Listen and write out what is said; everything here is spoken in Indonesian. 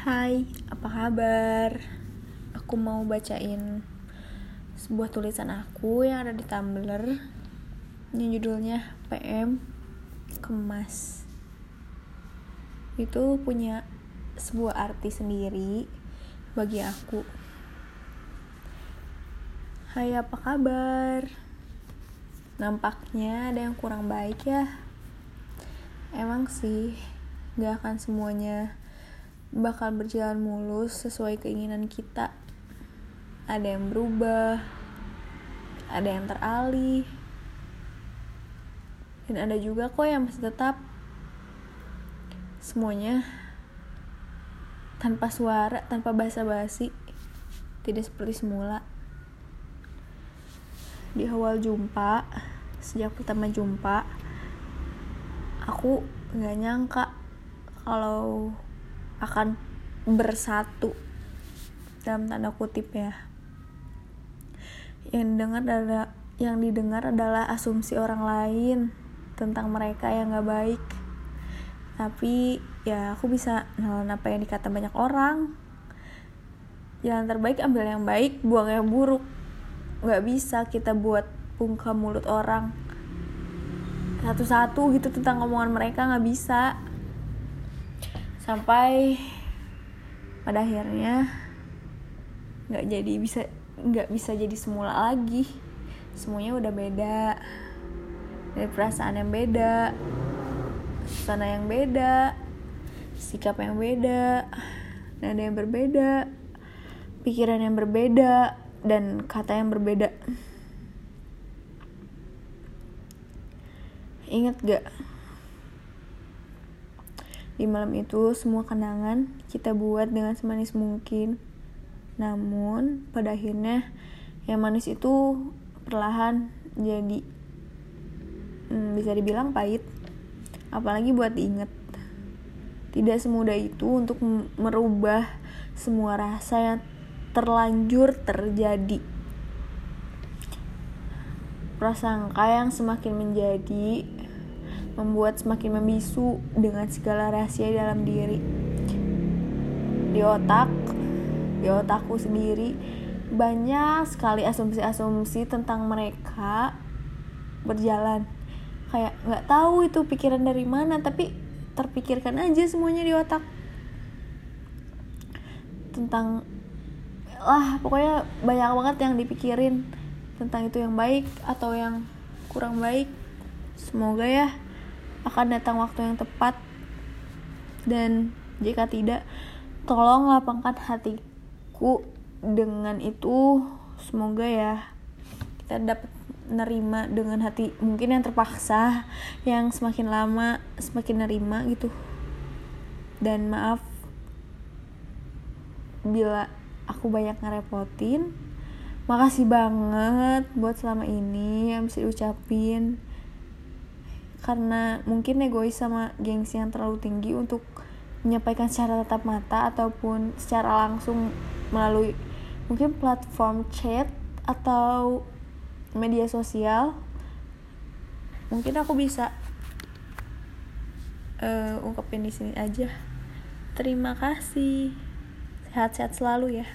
Hai, apa kabar? Aku mau bacain sebuah tulisan aku yang ada di Tumblr yang judulnya PM Kemas. Itu punya sebuah arti sendiri bagi aku. Hai, apa kabar? Nampaknya ada yang kurang baik ya. Emang sih, gak akan semuanya bakal berjalan mulus sesuai keinginan kita. Ada yang berubah, ada yang teralih, dan ada juga kok yang masih tetap. Semuanya tanpa suara, tanpa basa-basi, tidak seperti semula. Di awal jumpa, sejak pertama jumpa, aku gak nyangka kalau akan bersatu. Dalam tanda kutip ya. Yang didengar adalah yang didengar adalah asumsi orang lain tentang mereka yang gak baik. Tapi ya aku bisa nelen apa yang dikata banyak orang. Jalan terbaik ambil yang baik buang yang buruk. Nggak bisa kita buat bungkam mulut orang. Satu-satu gitu tentang omongan mereka nggak bisa sampai pada akhirnya nggak jadi bisa nggak bisa jadi semula lagi. Semuanya udah beda. Dari perasaan yang beda suasana yang beda sikap yang beda nada yang berbeda pikiran yang berbeda dan kata yang berbeda. Ingat gak di malam itu, semua kenangan kita buat dengan semanis mungkin. Namun, pada akhirnya, yang manis itu perlahan jadi hmm, bisa dibilang pahit. Apalagi buat diinget. Tidak semudah itu untuk merubah semua rasa yang terlanjur terjadi. Prasangka yang semakin menjadi membuat semakin membisu dengan segala rahasia dalam diri. Di otak, di otakku sendiri, banyak sekali asumsi-asumsi tentang mereka berjalan. Kayak nggak tahu itu pikiran dari mana, tapi terpikirkan aja semuanya di otak. Tentang lah pokoknya banyak banget yang dipikirin tentang itu yang baik atau yang kurang baik. Semoga ya akan datang waktu yang tepat. Dan jika tidak tolong lapangkan hatiku dengan itu. Semoga ya kita dapat nerima dengan hati mungkin yang terpaksa yang semakin lama semakin nerima gitu. Dan maaf bila aku banyak ngerepotin. Makasih banget buat selama ini yang bisa diucapin karena mungkin egois sama gengsi yang terlalu tinggi untuk menyampaikan secara tatap mata ataupun secara langsung melalui mungkin platform chat atau media sosial mungkin aku bisa uh, ungkapin di sini aja. Terima kasih. Sehat-sehat selalu ya